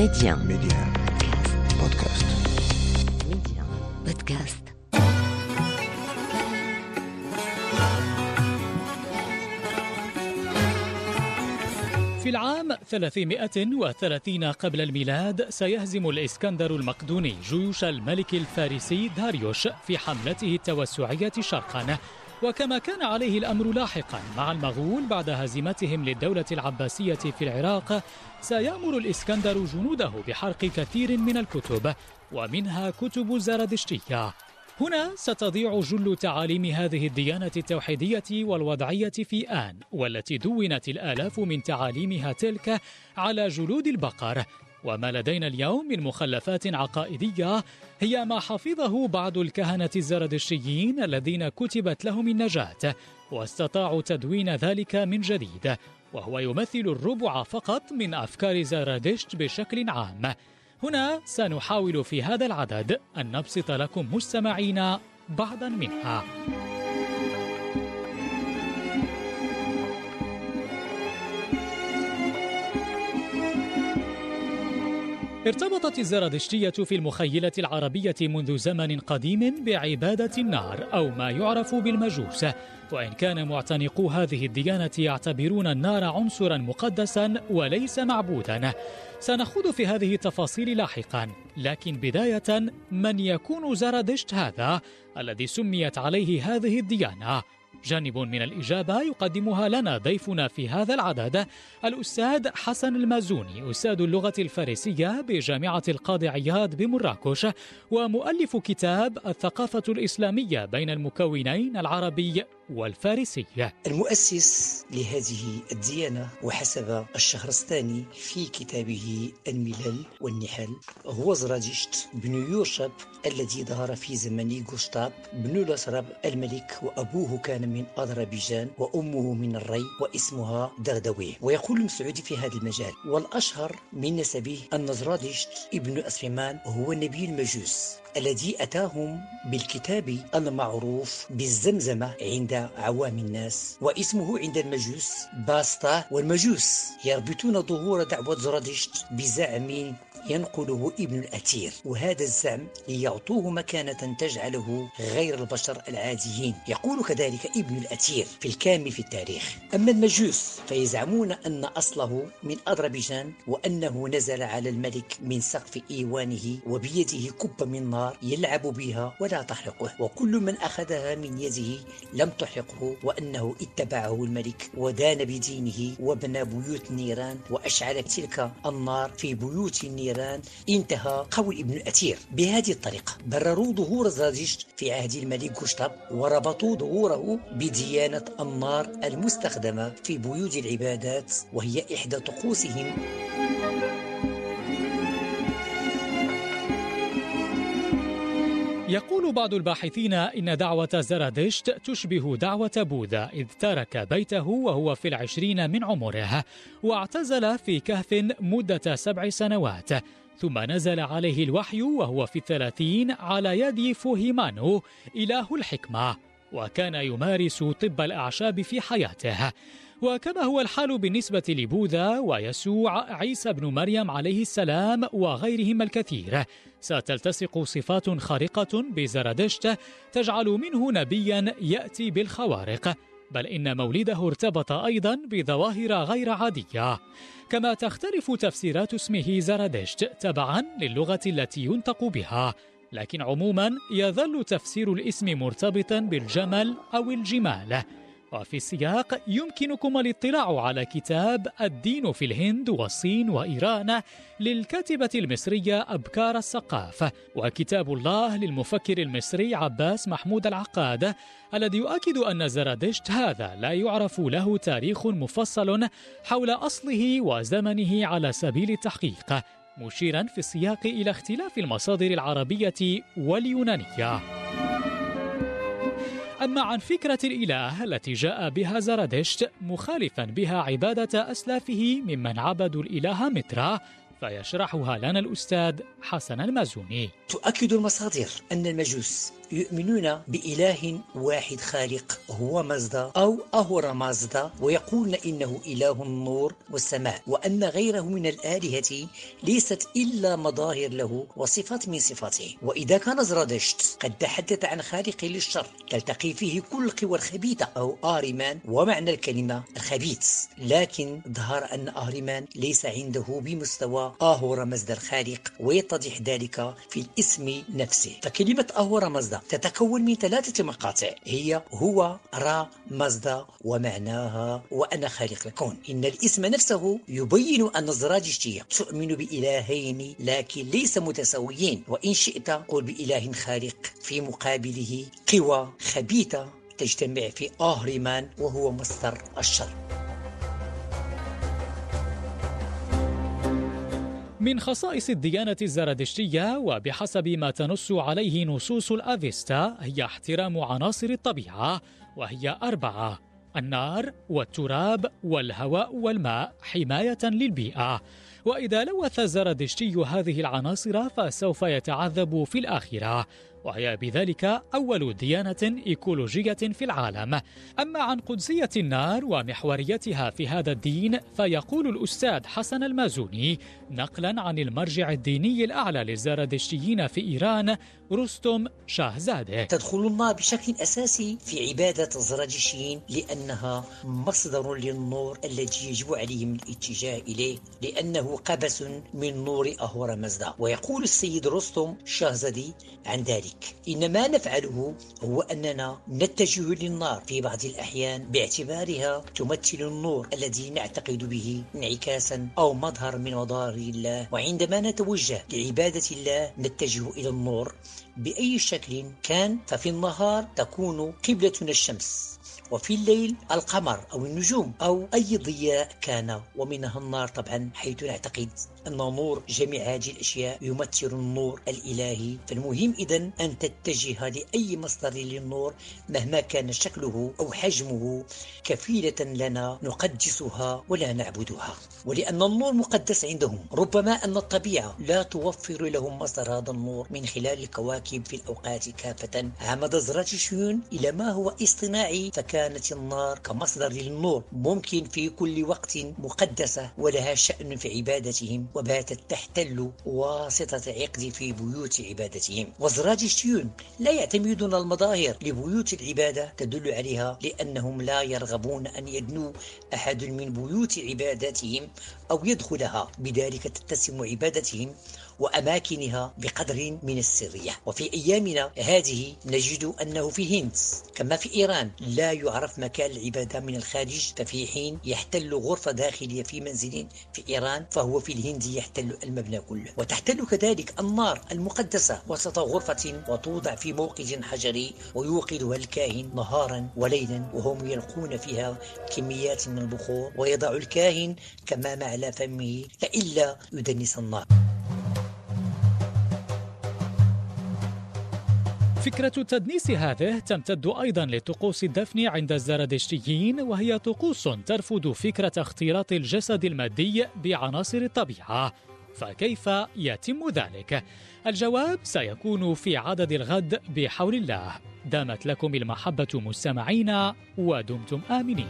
Média. Média. Podcast. Média. Podcast. في العام 330 قبل الميلاد سيهزم الإسكندر المقدوني جيوش الملك الفارسي داريوش في حملته التوسعية شرقا وكما كان عليه الأمر لاحقا مع المغول بعد هزيمتهم للدولة العباسية في العراق سيأمر الإسكندر جنوده بحرق كثير من الكتب ومنها كتب الزردشتية هنا ستضيع جل تعاليم هذه الديانة التوحيدية والوضعية في آن والتي دونت الآلاف من تعاليمها تلك على جلود البقر. وما لدينا اليوم من مخلفات عقائدية هي ما حفظه بعض الكهنة الزردشتيين الذين كتبت لهم النجاة واستطاعوا تدوين ذلك من جديد وهو يمثل الربع فقط من أفكار زرادشت بشكل عام. هنا سنحاول في هذا العدد أن نبسط لكم مستمعين بعضا منها. ارتبطت الزرادشتية في المخيلة العربية منذ زمن قديم بعبادة النار أو ما يعرف بالمجوس. وإن كان معتنقو هذه الديانة يعتبرون النار عنصرا مقدسا وليس معبودا. سنخوض في هذه التفاصيل لاحقا. لكن بداية من يكون زرادشت هذا الذي سميت عليه هذه الديانة؟ جانب من الإجابة يقدمها لنا ضيفنا في هذا العدد الأستاذ حسن المازوني أستاذ اللغة الفارسية بجامعة القاضي عياض بمراكش ومؤلف كتاب الثقافة الإسلامية بين المكونين العربي والفارسي المؤسس لهذه الديانة وحسب الشهرستاني في كتابه الملل والنحل هو زرادشت بن يوشب الذي ظهر في زمن غوشتاب بن لسرب الملك وأبوه كان من أذربيجان وأمه من الري واسمها دغدوي ويقول المسعودي في هذا المجال والأشهر من نسبه أن زرادشت ابن أسرمان هو نبي المجوس. الذي أتاهم بالكتاب المعروف بالزمزمة عند عوام الناس واسمه عند المجوس باستا والمجوس يربطون ظهور دعوة زرادشت بزعم ينقله ابن الأثير وهذا الزعم ليعطوه مكانة تجعله غير البشر العاديين. يقول كذلك ابن الأثير في الكامل في التاريخ أما المجوس فيزعمون أن أصله من أذربيجان وأنه نزل على الملك من سقف إيوانه وبيده كبة من نار يلعب بها ولا تحرقه. وكل من أخذها من يده لم تحرقه وأنه اتبعه الملك ودان بدينه وبنى بيوت النيران وأشعل تلك النار في بيوت النيران انتهى قول ابن الأثير بهذه الطريقة. برروا ظهور زرادشت في عهد الملك قشطب وربطوا ظهوره بديانة النار المستخدمة في بيوت العبادات وهي إحدى طقوسهم. يقول بعض الباحثين إن دعوة زرادشت تشبه دعوة بوذا إذ ترك بيته وهو في العشرين من عمره واعتزل في كهف مدة سبع سنوات ثم نزل عليه الوحي وهو في الثلاثين على يد فوهيمانو إله الحكمة وكان يمارس طب الأعشاب في حياته. وكما هو الحال بالنسبة لبوذا ويسوع عيسى بن مريم عليه السلام وغيرهم الكثير. ستلتصق صفات خارقة بزرادشت تجعل منه نبيا يأتي بالخوارق. بل إن مولده ارتبط أيضا بظواهر غير عادية. كما تختلف تفسيرات اسمه زرادشت تبعا للغة التي ينطق بها. لكن عموما يظل تفسير الاسم مرتبطا بالجمل أو الجمال. وفي السياق يمكنكم الاطلاع على كتاب الدين في الهند والصين وإيران للكاتبة المصرية أبكار السقاف وكتاب الله للمفكر المصري عباس محمود العقاد الذي يؤكد أن زرادشت هذا لا يعرف له تاريخ مفصل حول أصله وزمنه على سبيل التحقيق مشيرا في السياق إلى اختلاف المصادر العربية واليونانية. أما عن فكرة الإله التي جاء بها زرادشت مخالفا بها عبادة أسلافه ممن عبدوا الإله مترا فيشرحها لنا الأستاذ حسن المازوني. تؤكد المصادر أن المجوس يؤمنون بإله واحد خالق هو مازدا أو أهورا مازدا ويقولون إنه إله النور والسماء وأن غيره من الآلهة ليست إلا مظاهر له وصفات من صفاته. وإذا كان زرادشت قد تحدث عن خالق للشر تلتقي فيه كل القوى الخبيثة أو آريمان ومعنى الكلمة الخبيث. لكن ظهر أن آريمان ليس عنده بمستوى آهورا مازدا الخالق ويتضح ذلك في الاسم نفسه. فكلمة أهورا تتكون من ثلاثة مقاطع. هي هو را مازدا ومعناها وأنا خالق الكون. إن الاسم نفسه يبين أن الزراجشتية تؤمن بإلهين لكن ليس متساويين. وإن شئت قل بإله خالق في مقابله قوى خبيثة تجتمع في آهرمان وهو مصدر الشر. من خصائص الديانة الزرادشتية وبحسب ما تنص عليه نصوص الأفيستا هي احترام عناصر الطبيعة وهي أربعة النار والتراب والهواء والماء حماية للبيئة. وإذا لوث الزرادشتي هذه العناصر فسوف يتعذب في الآخرة. وهي بذلك أول ديانة إيكولوجية في العالم. أما عن قدسية النار ومحوريتها في هذا الدين فيقول الأستاذ حسن المازوني نقلا عن المرجع الديني الأعلى للزرادشتيين في إيران رستم شاهزاده تدخل النار بشكل أساسي في عبادة الزرادشتيين لأنها مصدر للنور الذي يجب عليهم الاتجاه إليه لأنه قبس من نور أهور مزدا ويقول السيد رستم شاهزادي عن ذلك. إن ما نفعله هو أننا نتجه للنار في بعض الأحيان باعتبارها تمثل النور الذي نعتقد به انعكاسا أو مظهر من مظاهر الله. وعندما نتوجه لعبادة الله نتجه إلى النور بأي شكل كان ففي النهار تكون قبلتنا الشمس وفي الليل القمر أو النجوم أو أي ضياء كان ومنها النار طبعا حيث نعتقد. أن نور جميع هذه الأشياء يمثل النور الإلهي. فالمهم إذا أن تتجه لأي مصدر للنور مهما كان شكله أو حجمه كفيلة لنا نقدسها ولا نعبدها. ولأن النور مقدس عندهم. ربما أن الطبيعة لا توفر لهم مصدر هذا النور من خلال الكواكب في الأوقات كافة. عمد زراتشيون إلى ما هو اصطناعي فكانت النار كمصدر للنور ممكن في كل وقت مقدسة ولها شأن في عبادتهم. وباتت تحتل واسطة عقد في بيوت عبادتهم. والزراجشتيون لا يعتمدون المظاهر لبيوت العبادة تدل عليها لأنهم لا يرغبون أن يدنو أحد من بيوت عباداتهم أو يدخلها. بذلك تتسم عبادتهم وأماكنها بقدر من السرية. وفي أيامنا هذه نجد أنه في الهند كما في إيران لا يعرف مكان العبادة من الخارج. ففي حين يحتل غرفة داخلية في منزل في إيران فهو في الهند يحتل المبنى كله. وتحتل كذلك النار المقدسة وسط غرفة وتوضع في موقد حجري ويوقدها الكاهن نهارا وليلا وهم يلقون فيها كميات من البخور. ويضع الكاهن كمام على فمه فإلا يدنس النار. فكرة تدنيس هذه تمتد أيضا لطقوس الدفن عند الزرادشتيين وهي طقوس ترفض فكرة اختلاط الجسد المادي بعناصر الطبيعة. فكيف يتم ذلك؟ الجواب سيكون في عدد الغد بحول الله. دامت لكم المحبة مستمعين ودمتم آمنين.